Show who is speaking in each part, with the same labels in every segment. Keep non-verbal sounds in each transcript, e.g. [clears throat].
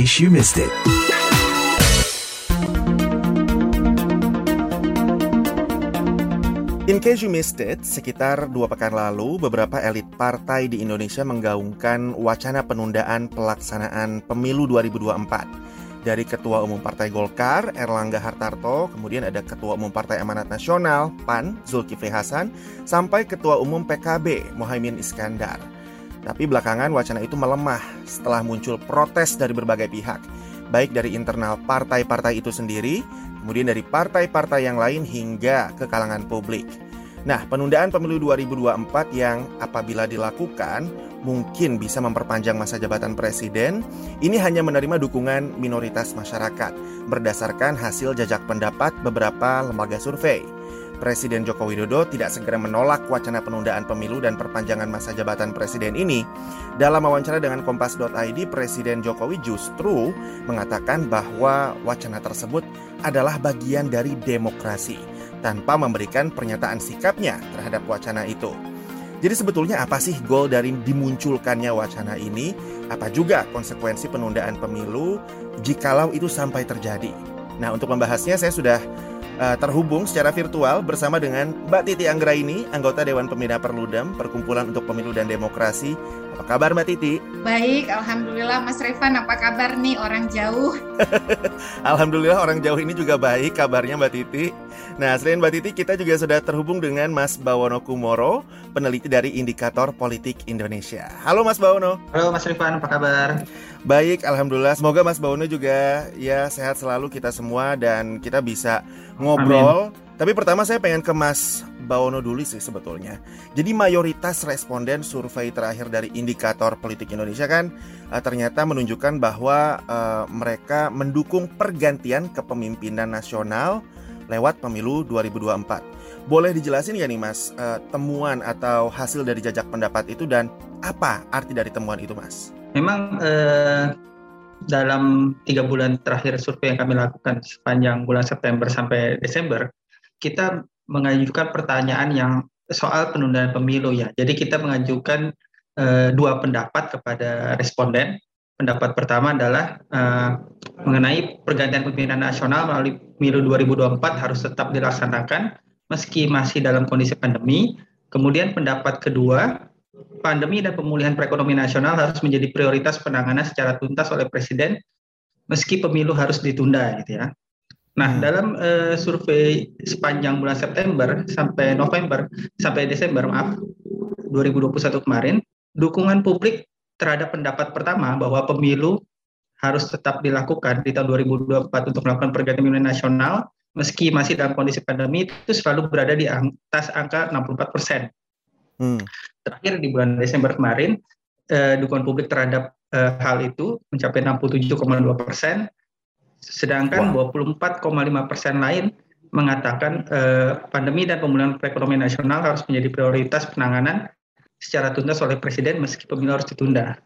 Speaker 1: case you missed it.
Speaker 2: In case you missed it, sekitar dua pekan lalu, beberapa elit partai di Indonesia menggaungkan wacana penundaan pelaksanaan pemilu 2024. Dari Ketua Umum Partai Golkar, Erlangga Hartarto, kemudian ada Ketua Umum Partai Amanat Nasional, PAN, Zulkifli Hasan, sampai Ketua Umum PKB, Mohaimin Iskandar. Tapi belakangan wacana itu melemah setelah muncul protes dari berbagai pihak, baik dari internal partai-partai itu sendiri kemudian dari partai-partai yang lain hingga ke kalangan publik. Nah, penundaan pemilu 2024 yang apabila dilakukan mungkin bisa memperpanjang masa jabatan presiden, ini hanya menerima dukungan minoritas masyarakat berdasarkan hasil jajak pendapat beberapa lembaga survei. Presiden Joko Widodo tidak segera menolak wacana penundaan pemilu dan perpanjangan masa jabatan presiden ini. Dalam wawancara dengan Kompas.id, Presiden Jokowi justru mengatakan bahwa wacana tersebut adalah bagian dari demokrasi tanpa memberikan pernyataan sikapnya terhadap wacana itu. Jadi sebetulnya apa sih goal dari dimunculkannya wacana ini? Apa juga konsekuensi penundaan pemilu jikalau itu sampai terjadi? Nah, untuk membahasnya saya sudah uh, terhubung secara virtual bersama dengan Mbak Titi Anggraini, anggota Dewan Pembina Perludem, Perkumpulan untuk Pemilu dan Demokrasi. Apa kabar Mbak Titi?
Speaker 3: Baik, Alhamdulillah Mas Revan, apa kabar nih orang jauh? [laughs]
Speaker 2: Alhamdulillah orang jauh ini juga baik kabarnya Mbak Titi. Nah, selain Mbak Titi, kita juga sudah terhubung dengan Mas Bawono Kumoro, peneliti dari Indikator Politik Indonesia. Halo Mas Bawono.
Speaker 4: Halo Mas Rifan, apa kabar?
Speaker 2: Baik, Alhamdulillah. Semoga Mas Bawono juga ya sehat selalu kita semua dan kita bisa ngobrol. Amin. Tapi pertama saya pengen ke Mas Bawono dulu sih sebetulnya. Jadi mayoritas responden survei terakhir dari Indikator Politik Indonesia kan uh, ternyata menunjukkan bahwa uh, mereka mendukung pergantian kepemimpinan nasional lewat pemilu 2024. Boleh dijelasin ya nih Mas, uh, temuan atau hasil dari jajak pendapat itu dan apa arti dari temuan itu Mas?
Speaker 4: Memang uh, dalam tiga bulan terakhir survei yang kami lakukan sepanjang bulan September sampai Desember, kita mengajukan pertanyaan yang soal penundaan pemilu ya. Jadi kita mengajukan uh, dua pendapat kepada responden pendapat pertama adalah uh, mengenai pergantian pimpinan nasional melalui pemilu 2024 harus tetap dilaksanakan meski masih dalam kondisi pandemi. Kemudian pendapat kedua, pandemi dan pemulihan perekonomian nasional harus menjadi prioritas penanganan secara tuntas oleh presiden meski pemilu harus ditunda gitu ya. Nah, hmm. dalam uh, survei sepanjang bulan September sampai November sampai Desember maaf 2021 kemarin, dukungan publik terhadap pendapat pertama bahwa pemilu harus tetap dilakukan di tahun 2024 untuk melakukan pergantian pemilu nasional meski masih dalam kondisi pandemi itu selalu berada di atas angka 64 persen. Hmm. Terakhir di bulan Desember kemarin eh, dukungan publik terhadap eh, hal itu mencapai 67,2 persen, sedangkan wow. 24,5 persen lain mengatakan eh, pandemi dan pemulihan perekonomian nasional harus menjadi prioritas penanganan secara tuntas oleh presiden meski pemilu harus ditunda.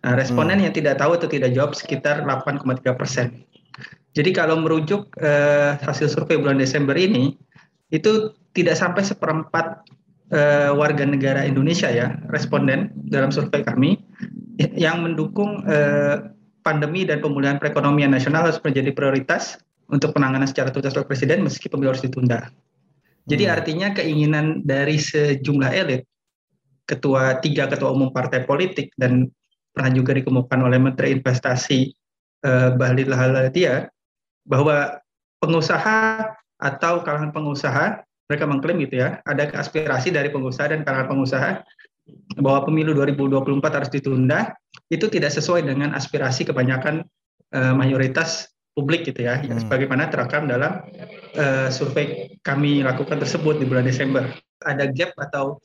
Speaker 4: Nah, responden hmm. yang tidak tahu atau tidak jawab sekitar 8,3 persen. Jadi kalau merujuk eh, hasil survei bulan Desember ini, itu tidak sampai seperempat eh, warga negara Indonesia ya, responden dalam survei kami, yang mendukung eh, pandemi dan pemulihan perekonomian nasional harus menjadi prioritas untuk penanganan secara tuntas oleh presiden meski pemilu harus ditunda. Jadi hmm. artinya keinginan dari sejumlah elit ketua tiga ketua umum partai politik dan pernah juga dikemukakan oleh Menteri Investasi uh, Bahlil Lahaladia bahwa pengusaha atau kalangan pengusaha mereka mengklaim gitu ya ada aspirasi dari pengusaha dan kalangan pengusaha bahwa pemilu 2024 harus ditunda itu tidak sesuai dengan aspirasi kebanyakan uh, mayoritas publik gitu ya, hmm. sebagaimana terekam dalam uh, survei kami lakukan tersebut di bulan Desember. Ada gap atau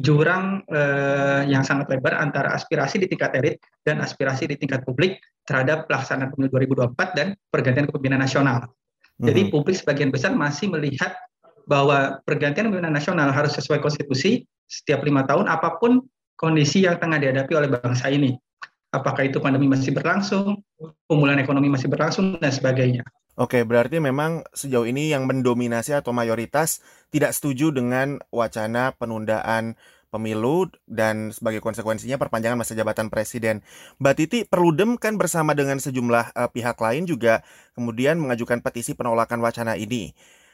Speaker 4: jurang eh, yang sangat lebar antara aspirasi di tingkat elit dan aspirasi di tingkat publik terhadap pelaksanaan pemilu 2024 dan pergantian kepemimpinan nasional. Hmm. Jadi publik sebagian besar masih melihat bahwa pergantian kepemimpinan nasional harus sesuai konstitusi setiap lima tahun apa pun kondisi yang tengah dihadapi oleh bangsa ini. Apakah itu pandemi masih berlangsung, pemulihan ekonomi masih berlangsung, dan sebagainya.
Speaker 2: Oke, berarti memang sejauh ini yang mendominasi atau mayoritas tidak setuju dengan wacana penundaan pemilu dan sebagai konsekuensinya perpanjangan masa jabatan presiden. Mbak Titi, Perludem kan bersama dengan sejumlah uh, pihak lain juga kemudian mengajukan petisi penolakan wacana ini.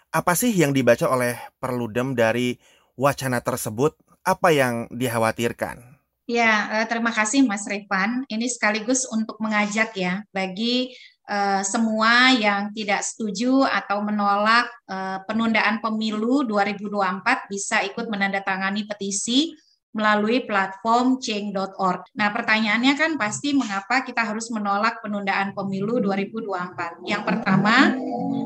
Speaker 2: Apa sih yang dibaca oleh Perludem dari wacana tersebut? Apa yang dikhawatirkan?
Speaker 3: Ya, terima kasih Mas Revan. Ini sekaligus untuk mengajak ya bagi uh, semua yang tidak setuju atau menolak uh, penundaan pemilu 2024 bisa ikut menandatangani petisi melalui platform change.org. Nah, pertanyaannya kan pasti mengapa kita harus menolak penundaan pemilu 2024. Yang pertama,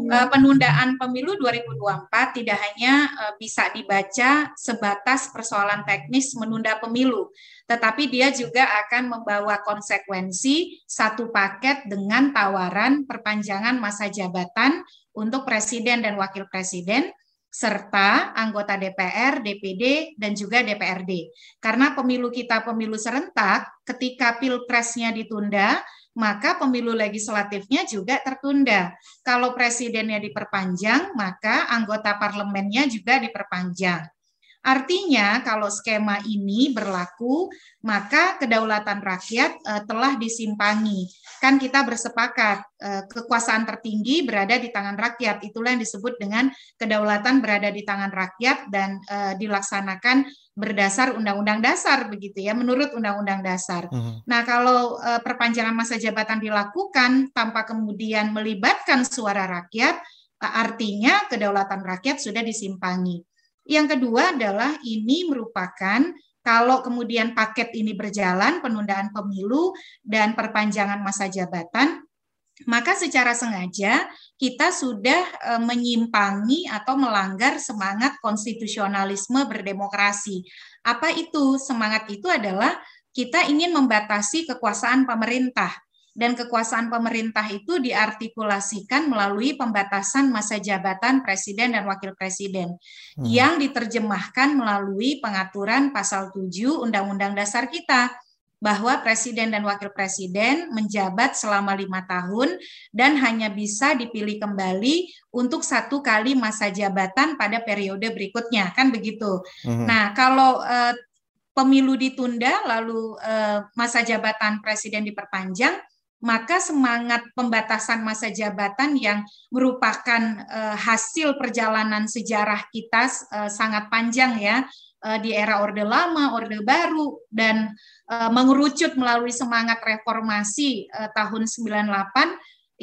Speaker 3: eh, penundaan pemilu 2024 tidak hanya bisa dibaca sebatas persoalan teknis menunda pemilu, tetapi dia juga akan membawa konsekuensi satu paket dengan tawaran perpanjangan masa jabatan untuk presiden dan wakil presiden serta anggota DPR, DPD, dan juga DPRD. Karena pemilu kita pemilu serentak, ketika pilpresnya ditunda, maka pemilu legislatifnya juga tertunda. Kalau presidennya diperpanjang, maka anggota parlemennya juga diperpanjang. Artinya kalau skema ini berlaku, maka kedaulatan rakyat uh, telah disimpangi. Kan kita bersepakat uh, kekuasaan tertinggi berada di tangan rakyat. Itulah yang disebut dengan kedaulatan berada di tangan rakyat dan uh, dilaksanakan berdasar undang-undang dasar begitu ya, menurut undang-undang dasar. Uh. -huh. Nah, kalau perpanjangan masa jabatan dilakukan tanpa kemudian melibatkan suara rakyat, artinya kedaulatan rakyat sudah disimpangi. Yang kedua adalah ini merupakan kalau kemudian paket ini berjalan, penundaan pemilu dan perpanjangan masa jabatan, maka secara sengaja kita sudah e, menyimpangi atau melanggar semangat konstitusionalisme berdemokrasi. Apa itu? Semangat itu adalah kita ingin membatasi kekuasaan pemerintah dan kekuasaan pemerintah itu diartikulasikan melalui pembatasan masa jabatan presiden dan wakil presiden hmm. yang diterjemahkan melalui pengaturan pasal 7 Undang-Undang Dasar kita bahwa presiden dan wakil presiden menjabat selama lima tahun dan hanya bisa dipilih kembali untuk satu kali masa jabatan pada periode berikutnya kan begitu. Hmm. Nah kalau eh, pemilu ditunda lalu eh, masa jabatan presiden diperpanjang maka semangat pembatasan masa jabatan yang merupakan uh, hasil perjalanan sejarah kita uh, sangat panjang ya uh, di era Orde Lama, Orde Baru dan uh, mengerucut melalui semangat reformasi uh, tahun 98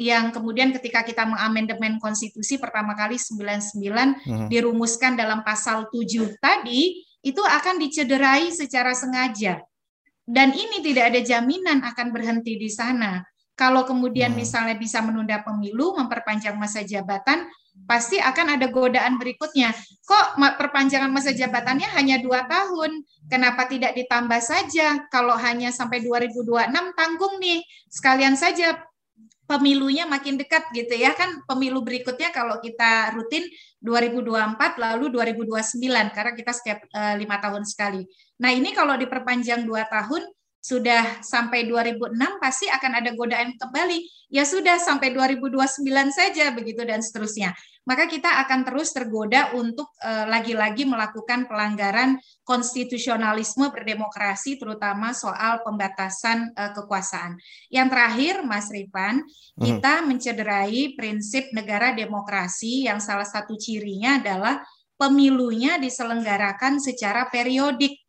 Speaker 3: yang kemudian ketika kita mengamandemen konstitusi pertama kali 99 hmm. dirumuskan dalam pasal 7 tadi itu akan dicederai secara sengaja dan ini tidak ada jaminan akan berhenti di sana. Kalau kemudian hmm. misalnya bisa menunda pemilu, memperpanjang masa jabatan, pasti akan ada godaan berikutnya. Kok perpanjangan masa jabatannya hanya dua tahun? Kenapa tidak ditambah saja? Kalau hanya sampai 2026 tanggung nih, sekalian saja pemilunya makin dekat gitu ya kan pemilu berikutnya kalau kita rutin 2024 lalu 2029 karena kita setiap eh, lima tahun sekali. Nah ini kalau diperpanjang dua tahun sudah sampai 2006 pasti akan ada godaan kembali. Ya sudah sampai 2029 saja begitu dan seterusnya. Maka kita akan terus tergoda untuk eh, lagi-lagi melakukan pelanggaran konstitusionalisme berdemokrasi terutama soal pembatasan uh, kekuasaan. Yang terakhir Mas Rifan, hmm. kita mencederai prinsip negara demokrasi yang salah satu cirinya adalah pemilunya diselenggarakan secara periodik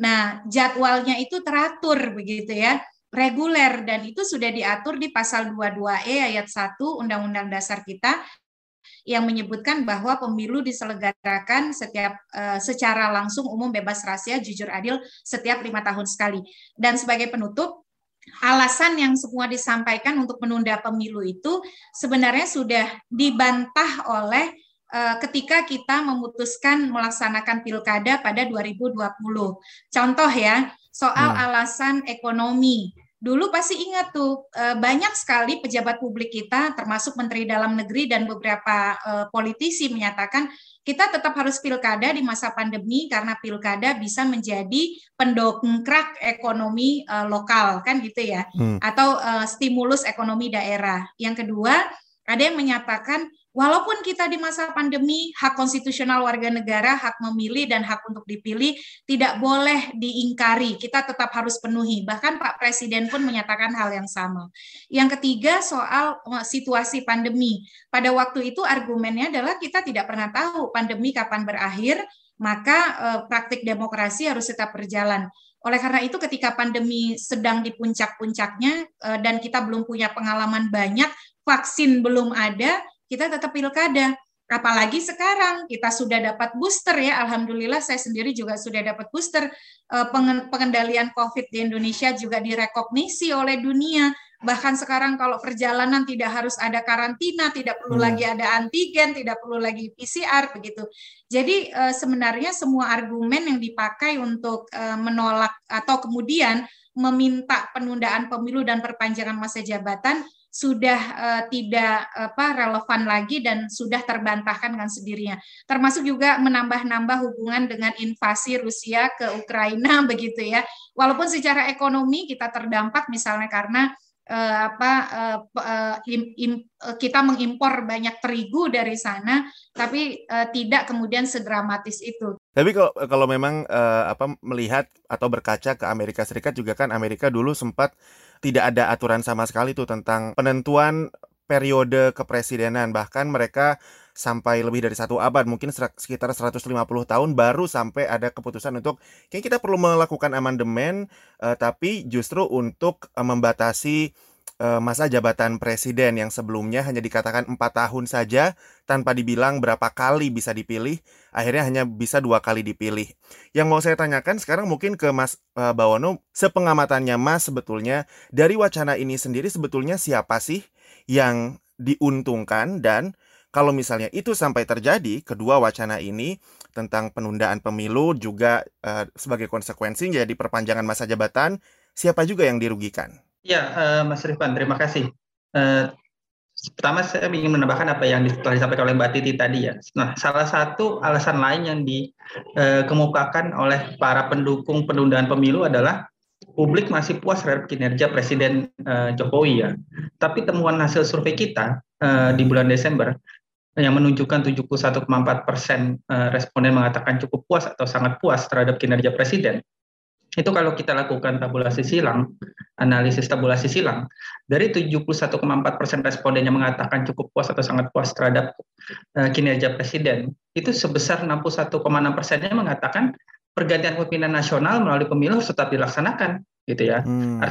Speaker 3: Nah, jadwalnya itu teratur begitu ya, reguler dan itu sudah diatur di pasal 22E ayat 1 Undang-Undang Dasar kita yang menyebutkan bahwa pemilu diselenggarakan setiap uh, secara langsung umum bebas rahasia jujur adil setiap lima tahun sekali. Dan sebagai penutup alasan yang semua disampaikan untuk menunda pemilu itu sebenarnya sudah dibantah oleh Eh, ketika kita memutuskan melaksanakan pilkada pada 2020. Contoh ya, soal hmm. alasan ekonomi. Dulu pasti ingat tuh eh, banyak sekali pejabat publik kita termasuk menteri dalam negeri dan beberapa eh, politisi menyatakan kita tetap harus pilkada di masa pandemi karena pilkada bisa menjadi pendongkrak ekonomi lokal kan gitu ya hmm. atau stimulus ekonomi daerah. Yang kedua, ada yang menyatakan Walaupun kita di masa pandemi, hak konstitusional warga negara, hak memilih dan hak untuk dipilih tidak boleh diingkari. Kita tetap harus penuhi. Bahkan Pak Presiden pun menyatakan hal yang sama. Yang ketiga soal eh, situasi pandemi. Pada waktu itu argumennya adalah kita tidak pernah tahu pandemi kapan berakhir, maka eh, praktik demokrasi harus tetap berjalan. Oleh karena itu ketika pandemi sedang di puncak-puncaknya eh, dan kita belum punya pengalaman banyak, vaksin belum ada, kita tetap pilkada. Apalagi sekarang kita sudah dapat booster ya, alhamdulillah saya sendiri juga sudah dapat booster. Eh, pengendalian COVID di Indonesia juga direkognisi oleh dunia. Bahkan sekarang kalau perjalanan tidak harus ada karantina, tidak perlu hmm. lagi ada antigen, tidak perlu lagi PCR begitu. Jadi eh, sebenarnya semua argumen yang dipakai untuk eh, menolak atau kemudian meminta penundaan pemilu dan perpanjangan masa jabatan sudah uh, tidak apa relevan lagi dan sudah terbantahkan dengan sendirinya. Termasuk juga menambah-nambah hubungan dengan invasi Rusia ke Ukraina [laughs] begitu ya. Walaupun secara ekonomi kita terdampak misalnya karena uh, apa uh, im, im, kita mengimpor banyak terigu dari sana, tapi uh, tidak kemudian sedramatis itu.
Speaker 2: Tapi kalau kalau memang uh, apa melihat atau berkaca ke Amerika Serikat juga kan Amerika dulu sempat tidak ada aturan sama sekali tuh tentang penentuan periode kepresidenan. Bahkan mereka sampai lebih dari satu abad mungkin sekitar 150 tahun baru sampai ada keputusan untuk kayak kita perlu melakukan amandemen uh, tapi justru untuk uh, membatasi Eh, masa jabatan presiden yang sebelumnya hanya dikatakan empat tahun saja tanpa dibilang berapa kali bisa dipilih, akhirnya hanya bisa dua kali dipilih. Yang mau saya tanyakan sekarang mungkin ke Mas uh, Bawono, sepengamatannya Mas sebetulnya dari wacana ini sendiri sebetulnya siapa sih yang diuntungkan dan kalau misalnya itu sampai terjadi, kedua wacana ini tentang penundaan pemilu juga uh, sebagai konsekuensi jadi perpanjangan masa jabatan, siapa juga yang dirugikan?
Speaker 4: Ya, uh, Mas Rifan, terima kasih. Uh, pertama saya ingin menambahkan apa yang telah disampaikan oleh Mbak Titi tadi ya. Nah, salah satu alasan lain yang dikemukakan uh, oleh para pendukung penundaan pemilu adalah publik masih puas terhadap kinerja Presiden uh, Jokowi ya. Tapi temuan hasil survei kita uh, di bulan Desember yang menunjukkan 71,4 persen responden mengatakan cukup puas atau sangat puas terhadap kinerja Presiden itu kalau kita lakukan tabulasi silang, analisis tabulasi silang, dari 71,4 persen responden yang mengatakan cukup puas atau sangat puas terhadap uh, kinerja presiden, itu sebesar 61,6 persennya mengatakan pergantian pimpinan nasional melalui pemilu harus tetap dilaksanakan, gitu ya. Hmm.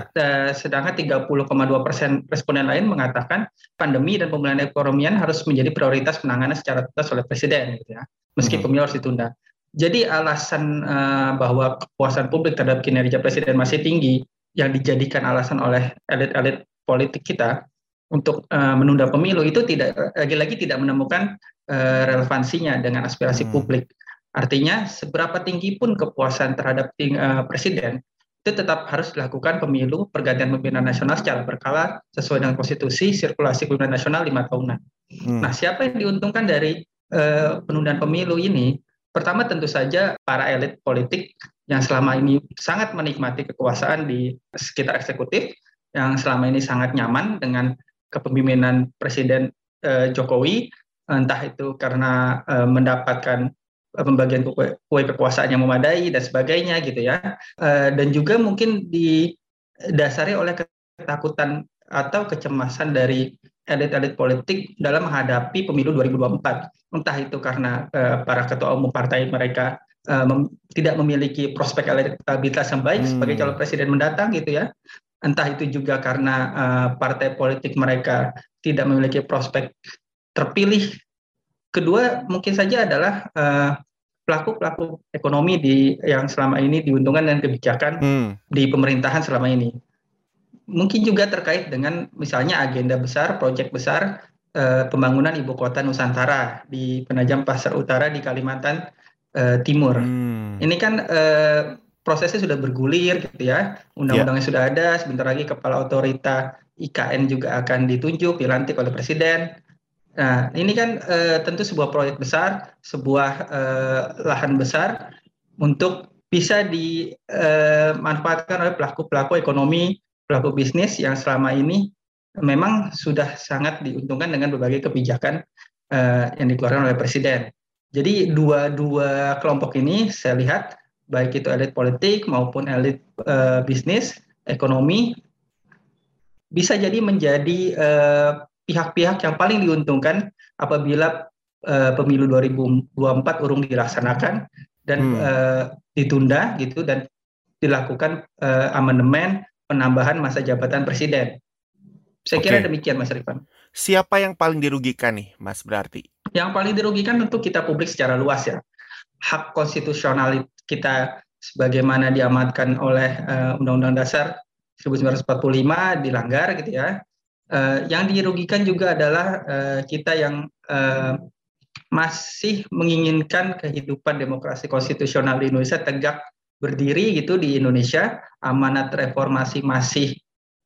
Speaker 4: sedangkan 30,2 persen responden lain mengatakan pandemi dan pemulihan ekonomi harus menjadi prioritas penanganan secara tuntas oleh presiden, gitu ya. Meski hmm. pemilu harus ditunda. Jadi alasan uh, bahwa kepuasan publik terhadap kinerja presiden masih tinggi yang dijadikan alasan oleh elit-elit politik kita untuk uh, menunda pemilu itu tidak lagi-lagi tidak menemukan uh, relevansinya dengan aspirasi hmm. publik. Artinya seberapa tinggi pun kepuasan terhadap ting, uh, presiden itu tetap harus dilakukan pemilu pergantian pimpinan nasional secara berkala sesuai dengan konstitusi sirkulasi pimpinan nasional lima tahunan. Hmm. Nah, siapa yang diuntungkan dari uh, penundaan pemilu ini? Pertama tentu saja para elit politik yang selama ini sangat menikmati kekuasaan di sekitar eksekutif, yang selama ini sangat nyaman dengan kepemimpinan Presiden eh, Jokowi, entah itu karena eh, mendapatkan pembagian kue, kue kekuasaan yang memadai dan sebagainya gitu ya, eh, dan juga mungkin didasari oleh ketakutan atau kecemasan dari elit-elit politik dalam menghadapi pemilu 2024. Entah itu karena uh, para ketua umum partai mereka uh, mem tidak memiliki prospek elektabilitas yang baik hmm. sebagai calon presiden mendatang gitu ya. Entah itu juga karena uh, partai politik mereka tidak memiliki prospek terpilih. Kedua mungkin saja adalah pelaku-pelaku ekonomi di yang selama ini diuntungkan dengan kebijakan hmm. di pemerintahan selama ini mungkin juga terkait dengan misalnya agenda besar, proyek besar eh, pembangunan ibu kota Nusantara di Penajam Pasar Utara di Kalimantan eh, Timur. Hmm. Ini kan eh, prosesnya sudah bergulir gitu ya, undang-undangnya yeah. sudah ada, sebentar lagi kepala otorita IKN juga akan ditunjuk, dilantik oleh presiden. Nah, ini kan eh, tentu sebuah proyek besar, sebuah eh, lahan besar untuk bisa dimanfaatkan oleh pelaku-pelaku ekonomi pelaku bisnis yang selama ini memang sudah sangat diuntungkan dengan berbagai kebijakan uh, yang dikeluarkan oleh presiden. Jadi dua-dua kelompok ini saya lihat baik itu elit politik maupun elit uh, bisnis, ekonomi bisa jadi menjadi pihak-pihak uh, yang paling diuntungkan apabila uh, pemilu 2024 urung dilaksanakan dan hmm. uh, ditunda gitu dan dilakukan uh, amandemen penambahan masa jabatan presiden. Saya okay. kira demikian Mas Rifan.
Speaker 2: Siapa yang paling dirugikan nih Mas berarti?
Speaker 4: Yang paling dirugikan tentu kita publik secara luas ya. Hak konstitusional kita sebagaimana diamatkan oleh Undang-Undang uh, Dasar 1945 dilanggar gitu ya. Uh, yang dirugikan juga adalah uh, kita yang uh, masih menginginkan kehidupan demokrasi konstitusional di Indonesia tegak berdiri gitu di Indonesia amanat reformasi masih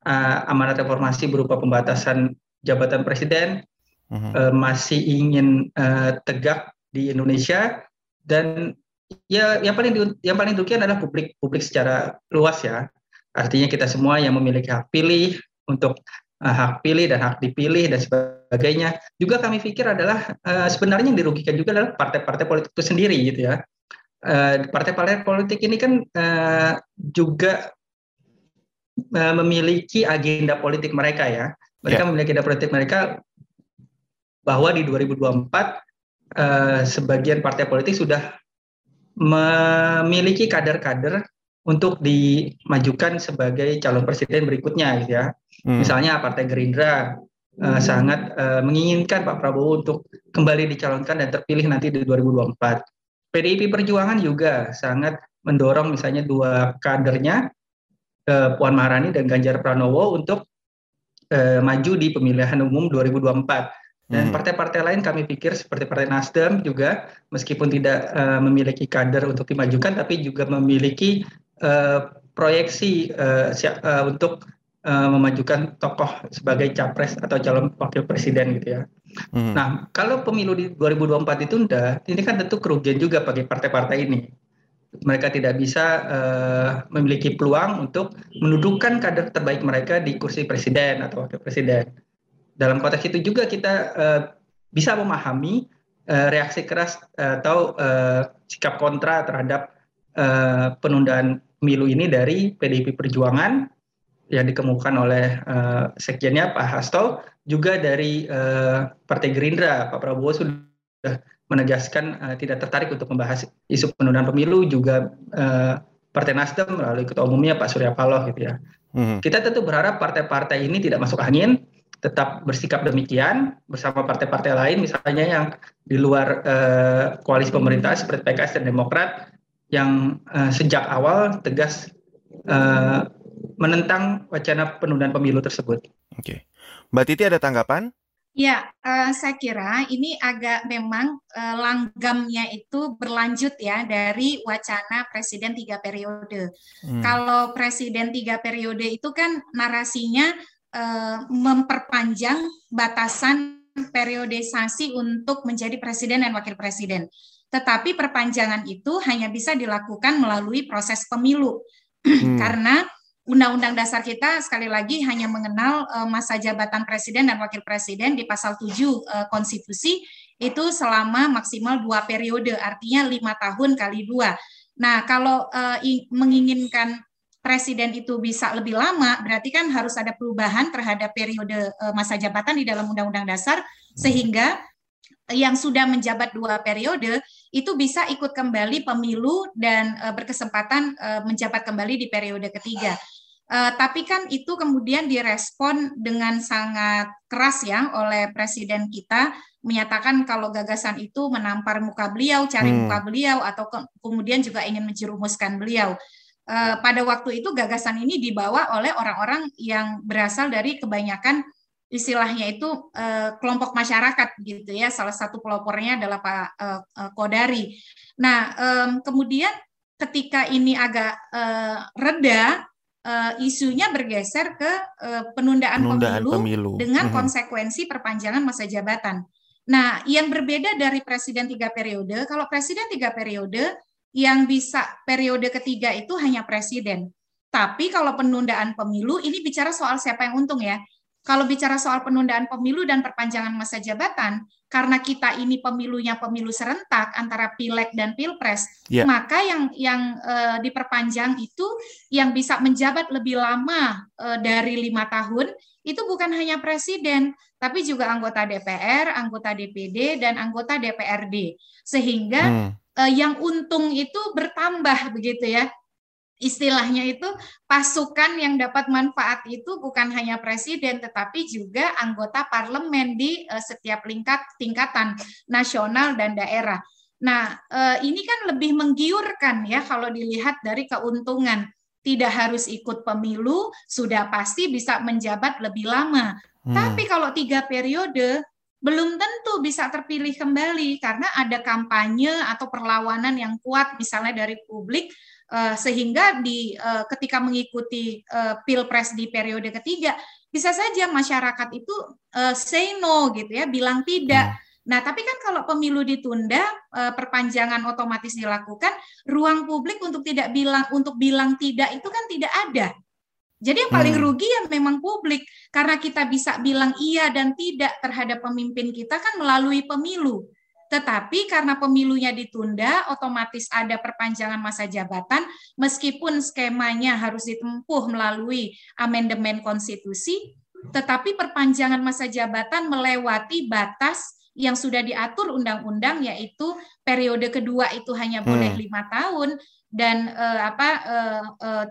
Speaker 4: uh, amanat reformasi berupa pembatasan jabatan presiden uh-huh. uh, masih ingin uh, tegak di Indonesia dan ya yang paling yang paling dirugikan adalah publik publik secara luas ya artinya kita semua yang memiliki hak pilih untuk uh, hak pilih dan hak dipilih dan sebagainya. Juga kami pikir adalah uh, sebenarnya yang dirugikan juga adalah partai-partai politik itu sendiri gitu ya. partai partai-partai politik ini kan uh, juga memiliki agenda politik mereka ya. Mereka yeah. memiliki agenda politik mereka bahwa di 2024 uh, sebagian partai politik sudah memiliki kader-kader untuk dimajukan sebagai calon presiden berikutnya gitu ya. Hmm. Misalnya Partai Gerindra uh, sangat uh, menginginkan Pak Prabowo untuk kembali dicalonkan dan terpilih nanti di 2024. PDIP Perjuangan juga sangat mendorong misalnya dua kadernya Puan Maharani dan Ganjar Pranowo untuk uh, maju di pemilihan umum 2024. Dan hmm. partai-partai lain kami pikir seperti Partai Nasdem juga meskipun tidak uh, memiliki kader untuk dimajukan tapi juga memiliki uh, proyeksi uh, uh, untuk uh, memajukan tokoh sebagai capres atau calon wakil presiden gitu ya. Hmm. Nah, kalau pemilu di 2024 ditunda, ini kan tentu kerugian juga bagi partai-partai ini. Mereka tidak bisa uh, memiliki peluang untuk mendudukan kader terbaik mereka di kursi presiden atau wakil presiden. Dalam konteks itu juga kita uh, bisa memahami uh, reaksi keras atau uh, sikap kontra terhadap uh, penundaan pemilu ini dari PDIP Perjuangan yang dikemukakan oleh uh, sekjennya Pak Hasto, juga dari uh, Partai Gerindra Pak Prabowo sudah menegaskan uh, tidak tertarik untuk membahas isu penundaan pemilu, juga uh, Partai Nasdem melalui ketua umumnya Pak Surya Paloh gitu ya. Hmm. Kita tentu berharap partai-partai ini tidak masuk angin, tetap bersikap demikian bersama partai-partai lain, misalnya yang di luar uh, koalisi pemerintah seperti PKS dan Demokrat yang uh, sejak awal tegas uh, menentang wacana penundaan pemilu tersebut.
Speaker 2: Oke, Mbak Titi ada tanggapan?
Speaker 3: Ya, uh, saya kira ini agak memang uh, langgamnya itu berlanjut ya dari wacana presiden tiga periode. Hmm. Kalau presiden tiga periode itu kan narasinya uh, memperpanjang batasan periodisasi untuk menjadi presiden dan wakil presiden. Tetapi perpanjangan itu hanya bisa dilakukan melalui proses pemilu. [clears throat] Hmm. Karena Undang-Undang Dasar kita sekali lagi hanya mengenal uh, masa jabatan presiden dan wakil presiden di pasal 7 uh, eh, konstitusi itu selama maksimal dua periode, artinya lima tahun kali dua. Nah, kalau uh, menginginkan presiden itu bisa lebih lama, berarti kan harus ada perubahan terhadap periode uh, masa jabatan di dalam Undang-Undang Dasar, sehingga yang sudah menjabat dua periode itu bisa ikut kembali pemilu dan uh, berkesempatan uh, menjabat kembali di periode ketiga. Uh, tapi kan itu kemudian direspon dengan sangat keras ya oleh presiden kita menyatakan kalau gagasan itu menampar muka beliau, cari hmm. muka beliau atau ke kemudian juga ingin menjerumuskan beliau. Uh, pada waktu itu gagasan ini dibawa oleh orang-orang yang berasal dari kebanyakan istilahnya itu uh, kelompok masyarakat gitu ya salah satu pelopornya adalah Pak uh, uh, Kodari. Nah um, kemudian ketika ini agak uh, reda uh, isunya bergeser ke uh, penundaan, penundaan pemilu, pemilu dengan mm -hmm. konsekuensi perpanjangan masa jabatan. Nah yang berbeda dari presiden tiga periode kalau presiden tiga periode yang bisa periode ketiga itu hanya presiden. Tapi kalau penundaan pemilu ini bicara soal siapa yang untung ya kalau bicara soal penundaan pemilu dan perpanjangan masa jabatan, karena kita ini pemilunya pemilu serentak antara pileg dan pilpres, yeah. maka yang yang uh, diperpanjang itu yang bisa menjabat lebih lama uh, dari lima tahun itu bukan hanya presiden, tapi juga anggota DPR, anggota DPD, dan anggota DPRD, sehingga hmm. uh, yang untung itu bertambah begitu ya istilahnya itu pasukan yang dapat manfaat itu bukan hanya presiden tetapi juga anggota parlemen di uh, setiap lingkat tingkatan nasional dan daerah. Nah, uh, ini kan lebih menggiurkan ya kalau dilihat dari keuntungan. Tidak harus ikut pemilu, sudah pasti bisa menjabat lebih lama. Hmm. Tapi kalau tiga periode, belum tentu bisa terpilih kembali karena ada kampanye atau perlawanan yang kuat misalnya dari publik Uh, sehingga di uh, ketika mengikuti uh, pilpres di periode ketiga bisa saja masyarakat itu uh, say no gitu ya bilang tidak. Hmm. Nah, tapi kan kalau pemilu ditunda, perpanjangan otomatis dilakukan, ruang publik untuk tidak bilang untuk bilang tidak itu kan tidak ada. Jadi yang paling hmm. rugi ya memang publik karena kita bisa bilang iya dan tidak terhadap pemimpin kita kan melalui pemilu. Tetapi karena pemilunya ditunda, otomatis ada perpanjangan masa jabatan, meskipun skemanya harus ditempuh melalui amandemen konstitusi, tetapi perpanjangan masa jabatan melewati batas yang sudah diatur undang-undang, yaitu periode kedua itu hanya boleh hmm. lima tahun dan uh, apa uh, uh,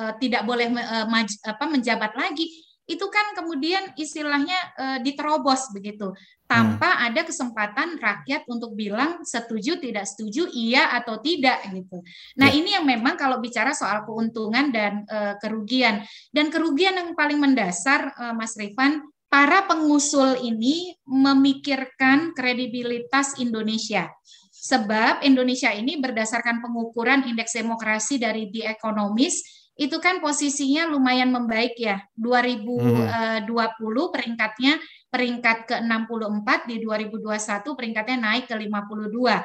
Speaker 3: uh, tidak boleh uh, maj, apa, menjabat lagi itu kan kemudian istilahnya uh, diterobos begitu tanpa hmm. ada kesempatan rakyat untuk bilang setuju tidak setuju iya atau tidak gitu. Nah, ya. ini yang memang kalau bicara soal keuntungan dan uh, kerugian dan kerugian yang paling mendasar uh, Mas Rifan para pengusul ini memikirkan kredibilitas Indonesia. Sebab Indonesia ini berdasarkan pengukuran indeks demokrasi dari The Economist itu kan posisinya lumayan membaik ya. 2020 hmm. peringkatnya peringkat ke-64 di 2021 peringkatnya naik ke 52.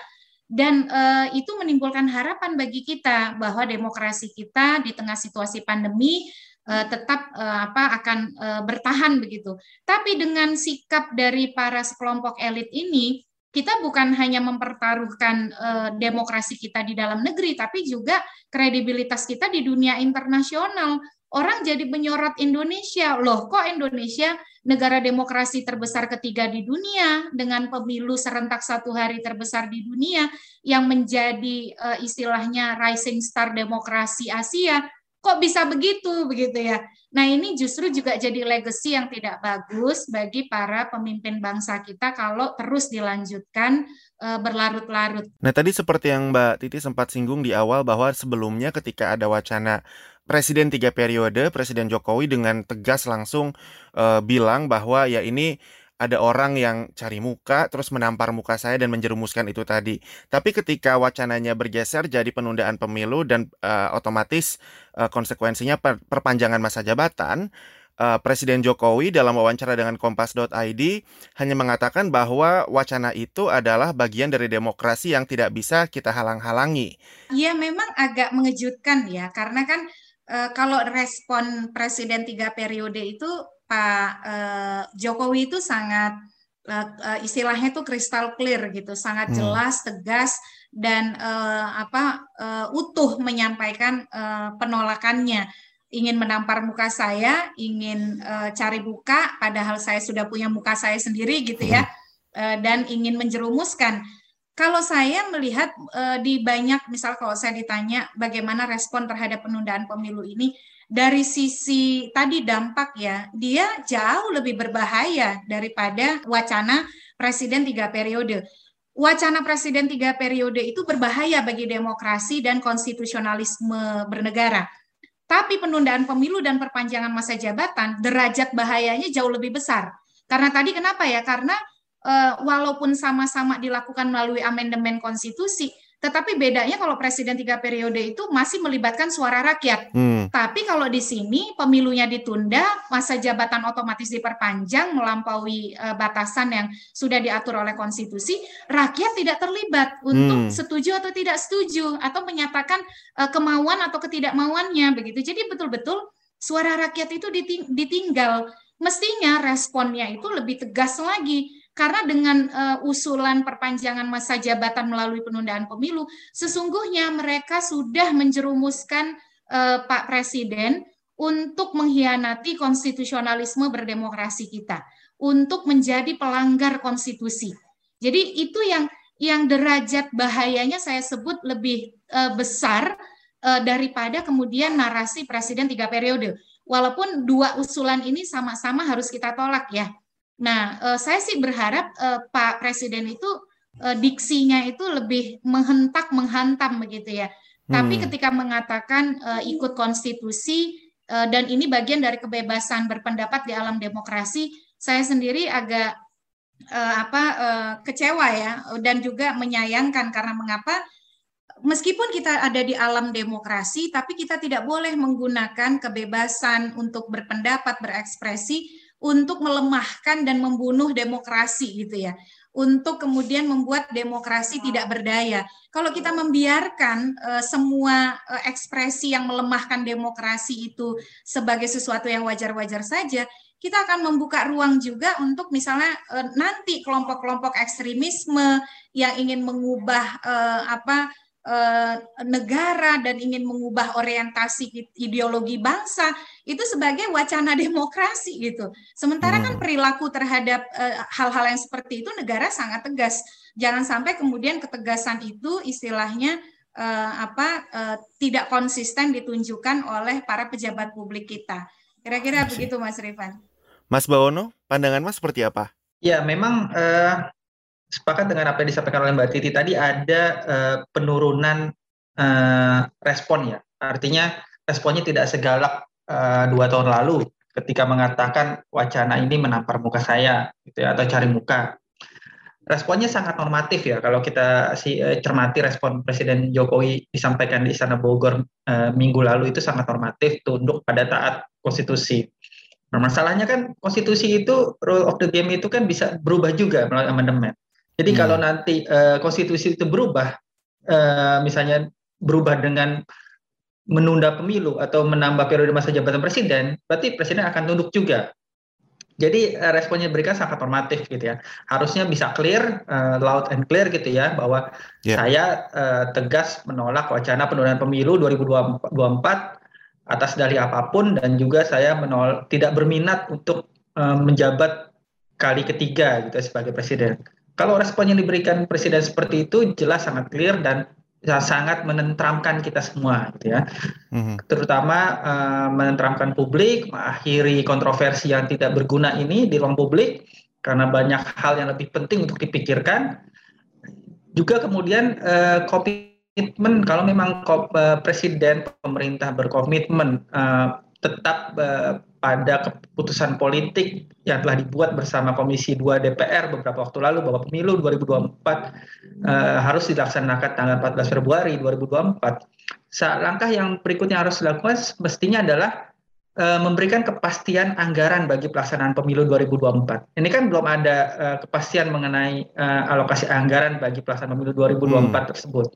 Speaker 3: Dan uh, itu menimbulkan harapan bagi kita bahwa demokrasi kita di tengah situasi pandemi uh, tetap uh, apa akan uh, bertahan begitu. Tapi dengan sikap dari para sekelompok elit ini kita bukan hanya mempertaruhkan uh, demokrasi kita di dalam negeri, tapi juga kredibilitas kita di dunia internasional. Orang jadi menyorot Indonesia, loh kok Indonesia negara demokrasi terbesar ketiga di dunia dengan pemilu serentak satu hari terbesar di dunia yang menjadi uh, istilahnya rising star demokrasi Asia, kok bisa begitu begitu ya? Nah, ini justru juga jadi legacy yang tidak bagus bagi para pemimpin bangsa kita kalau terus dilanjutkan berlarut-larut.
Speaker 2: Nah, tadi seperti yang Mbak Titi sempat singgung di awal bahwa sebelumnya ketika ada wacana Presiden tiga periode, Presiden Jokowi dengan tegas langsung e, bilang bahwa ya ini ada orang yang cari muka terus menampar muka saya dan menjerumuskan itu tadi. Tapi ketika wacananya bergeser jadi penundaan pemilu dan uh, otomatis uh, konsekuensinya per perpanjangan masa jabatan, uh, Presiden Jokowi dalam wawancara dengan Kompas.id hanya mengatakan bahwa wacana itu adalah bagian dari demokrasi yang tidak bisa kita halang-halangi.
Speaker 3: Iya, memang agak mengejutkan ya, karena kan uh, kalau respon Presiden tiga periode itu Pak uh, Jokowi itu sangat uh, istilahnya itu kristal clear gitu, sangat hmm. jelas, tegas dan uh, apa uh, utuh menyampaikan uh, penolakannya. Ingin menampar muka saya, ingin uh, cari buka, padahal saya sudah punya muka saya sendiri gitu ya, uh, dan ingin menjerumuskan. Kalau saya melihat uh, di banyak, misal kalau saya ditanya bagaimana respon terhadap penundaan pemilu ini, dari sisi tadi dampak ya, dia jauh lebih berbahaya daripada wacana presiden tiga periode. Wacana presiden tiga periode itu berbahaya bagi demokrasi dan konstitusionalisme bernegara. Tapi penundaan pemilu dan perpanjangan masa jabatan, derajat bahayanya jauh lebih besar. Karena tadi kenapa ya? Karena uh, walaupun sama-sama dilakukan melalui amandemen konstitusi, tetapi bedanya kalau presiden tiga periode itu masih melibatkan suara rakyat. Hmm. Tapi kalau di sini pemilunya ditunda, masa jabatan otomatis diperpanjang melampaui uh, batasan yang sudah diatur oleh konstitusi, rakyat tidak terlibat untuk hmm. setuju atau tidak setuju atau menyatakan uh, kemauan atau ketidakmauannya begitu. Jadi betul-betul suara rakyat itu ditinggal mestinya responnya itu lebih tegas lagi karena dengan uh, usulan perpanjangan masa jabatan melalui penundaan pemilu sesungguhnya mereka sudah menjerumuskan uh, Pak Presiden untuk mengkhianati konstitusionalisme berdemokrasi kita untuk menjadi pelanggar konstitusi. Jadi itu yang yang derajat bahayanya saya sebut lebih uh, besar uh, daripada kemudian narasi presiden tiga periode. Walaupun dua usulan ini sama-sama harus kita tolak ya. Nah, uh, saya sih berharap uh, Pak Presiden itu uh, diksinya itu lebih menghentak menghantam begitu ya. Hmm. Tapi ketika mengatakan uh, ikut konstitusi uh, dan ini bagian dari kebebasan berpendapat di alam demokrasi, saya sendiri agak uh, apa uh, kecewa ya dan juga menyayangkan karena mengapa meskipun kita ada di alam demokrasi tapi kita tidak boleh menggunakan kebebasan untuk berpendapat berekspresi untuk melemahkan dan membunuh demokrasi gitu ya untuk kemudian membuat demokrasi tidak berdaya. Kalau kita membiarkan uh, semua uh, ekspresi yang melemahkan demokrasi itu sebagai sesuatu yang wajar-wajar saja, kita akan membuka ruang juga untuk misalnya uh, nanti kelompok-kelompok ekstremisme yang ingin mengubah apa uh, negara dan ingin mengubah orientasi ideologi bangsa itu sebagai wacana demokrasi gitu. Sementara kan hmm. kan perilaku terhadap hal-hal uh, yang seperti itu negara sangat tegas. Jangan sampai kemudian ketegasan itu istilahnya uh, apa uh, tidak konsisten ditunjukkan oleh para pejabat publik kita. Kira-kira begitu Mas Rifan.
Speaker 2: Mas Bawono, pandangan Mas seperti apa?
Speaker 4: Ya, memang uh, sepakat dengan apa yang disampaikan oleh Mbak Titi tadi ada uh, penurunan uh, respon ya. Artinya responnya tidak segalak uh, dua tahun lalu ketika mengatakan wacana ini menampar muka saya gitu ya, atau cari muka. Responnya sangat normatif ya kalau kita si uh, cermati respon Presiden Jokowi disampaikan di Istana Bogor uh, minggu lalu itu sangat normatif tunduk pada taat konstitusi. Nah, masalahnya kan konstitusi itu rule of the game itu kan bisa berubah juga melalui amandemen. Jadi hmm. kalau nanti uh, konstitusi itu berubah, uh, misalnya berubah dengan menunda pemilu atau menambah periode masa jabatan presiden, berarti presiden akan tunduk juga. Jadi uh, responnya diberikan sangat normatif gitu ya. Harusnya bisa clear, uh, loud and clear gitu ya, bahwa yeah. saya uh, tegas menolak wacana penundaan pemilu 2024 atas dalih apa pun dan juga saya menol tidak berminat untuk uh, menjabat kali ketiga gitu sebagai presiden. Kalau respon yang diberikan presiden seperti itu jelas sangat clear dan sangat menentramkan kita semua gitu ya. Mm-hmm. Terutama uh, menentramkan publik, mengakhiri kontroversi yang tidak berguna ini di ruang publik karena banyak hal yang lebih penting untuk dipikirkan. Juga kemudian uh, komitmen kalau memang uh, presiden pemerintah berkomitmen uh, tetap uh, pada keputusan politik yang telah dibuat bersama Komisi 2 DPR beberapa waktu lalu bahwa pemilu 2024 uh, harus dilaksanakan tanggal 14 Februari 2024. Langkah yang berikutnya harus dilakukan mestinya adalah uh, memberikan kepastian anggaran bagi pelaksanaan pemilu 2024. Ini kan belum ada uh, kepastian mengenai uh, alokasi anggaran bagi pelaksanaan pemilu 2024 hmm. tersebut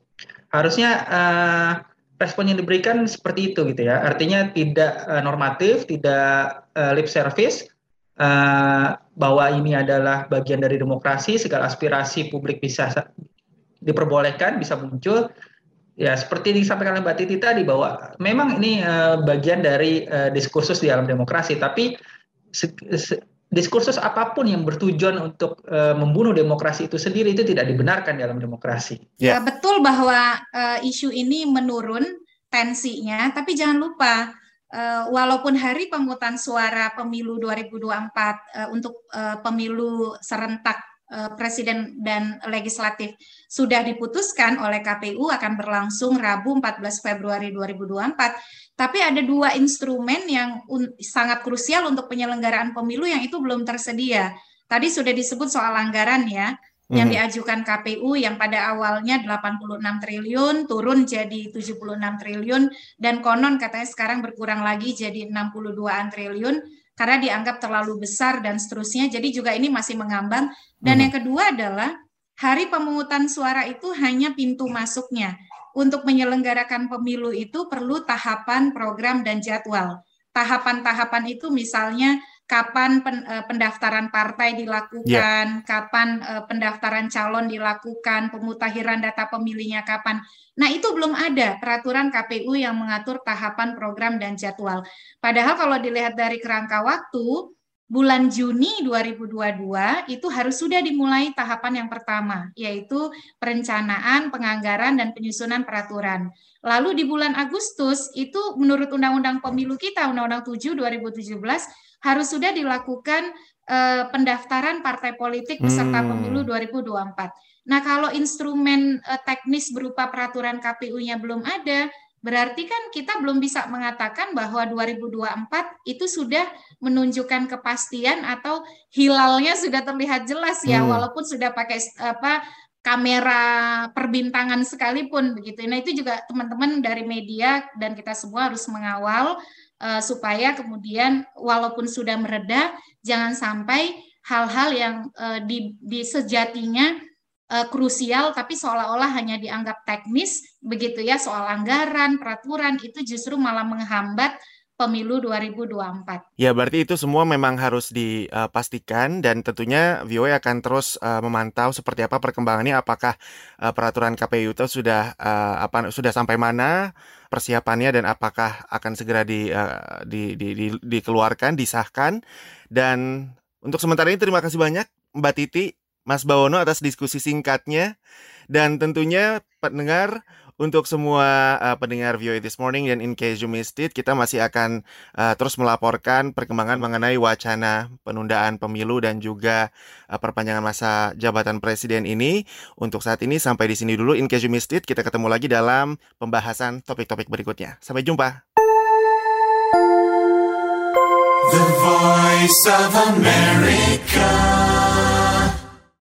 Speaker 4: harusnya uh, respon yang diberikan seperti itu gitu ya. Artinya tidak uh, normatif, tidak uh, lip service uh, bahwa ini adalah bagian dari demokrasi, segala aspirasi publik bisa diperbolehkan, bisa muncul. Ya, seperti yang disampaikan oleh Mbak Titi tadi bahwa memang ini uh, bagian dari uh, diskursus di dalam demokrasi, tapi diskursus apa pun yang bertujuan untuk uh, membunuh demokrasi itu sendiri itu tidak dibenarkan dalam demokrasi.
Speaker 3: Ya. Betul bahwa uh, isu ini menurun tensinya, tapi jangan lupa uh, walaupun hari pemungutan suara pemilu 2024 uh, untuk uh, pemilu serentak presiden dan legislatif sudah diputuskan oleh KPU akan berlangsung Rabu 14 Februari 2024 tapi ada dua instrumen yang sangat krusial untuk penyelenggaraan pemilu yang itu belum tersedia. Tadi sudah disebut soal anggaran ya, yang mhm. diajukan KPU yang pada awalnya 86 triliun turun jadi 76 triliun dan konon katanya sekarang berkurang lagi jadi 62an triliun karena dianggap terlalu besar dan seterusnya. Jadi juga ini masih mengambang. Dan hmm. yang kedua adalah hari pemungutan suara itu hanya pintu masuknya untuk menyelenggarakan pemilu itu perlu tahapan, program, dan jadwal. Tahapan-tahapan itu misalnya kapan pen, uh, pendaftaran partai dilakukan, yeah. kapan uh, pendaftaran calon dilakukan, pemutahiran data pemilihnya kapan. Nah, itu belum ada peraturan KPU yang mengatur tahapan program dan jadwal. Padahal kalau dilihat dari kerangka waktu, bulan Juni 2022 itu harus sudah dimulai tahapan yang pertama, yaitu perencanaan, penganggaran, dan penyusunan peraturan. Lalu di bulan Agustus itu menurut Undang-Undang Pemilu kita, Undang-Undang 7 2017, harus sudah dilakukan eh, pendaftaran partai politik peserta hmm. pemilu 2024. Nah, kalau instrumen eh, teknis berupa peraturan KPU-nya belum ada, Berarti kan kita belum bisa mengatakan bahwa 2024 itu sudah menunjukkan kepastian atau hilalnya sudah terlihat jelas ya hmm. walaupun sudah pakai apa kamera perbintangan sekalipun begitu. Nah, itu juga teman-teman dari media dan kita semua harus mengawal uh, supaya kemudian walaupun sudah mereda jangan sampai hal-hal yang uh, di, di sejatinya uh, krusial tapi seolah-olah hanya dianggap teknis begitu ya soal anggaran, peraturan itu justru malah menghambat pemilu 2024.
Speaker 2: Ya, berarti itu semua memang harus dipastikan dan tentunya VOA akan terus uh, memantau seperti apa perkembangannya apakah uh, peraturan KPU itu sudah uh, apa sudah sampai mana persiapannya dan apakah akan segera di, di, di, di dikeluarkan, disahkan dan untuk sementara ini terima kasih banyak Mbak Titi Mas Bawono atas diskusi singkatnya dan tentunya pendengar untuk semua uh, pendengar VOA This Morning dan in case you missed it, kita masih akan uh, terus melaporkan perkembangan mengenai wacana penundaan pemilu dan juga uh, perpanjangan masa jabatan presiden ini. Untuk saat ini sampai di sini dulu. In case you missed it, kita ketemu lagi dalam pembahasan topik-topik berikutnya. Sampai jumpa. The Voice of America.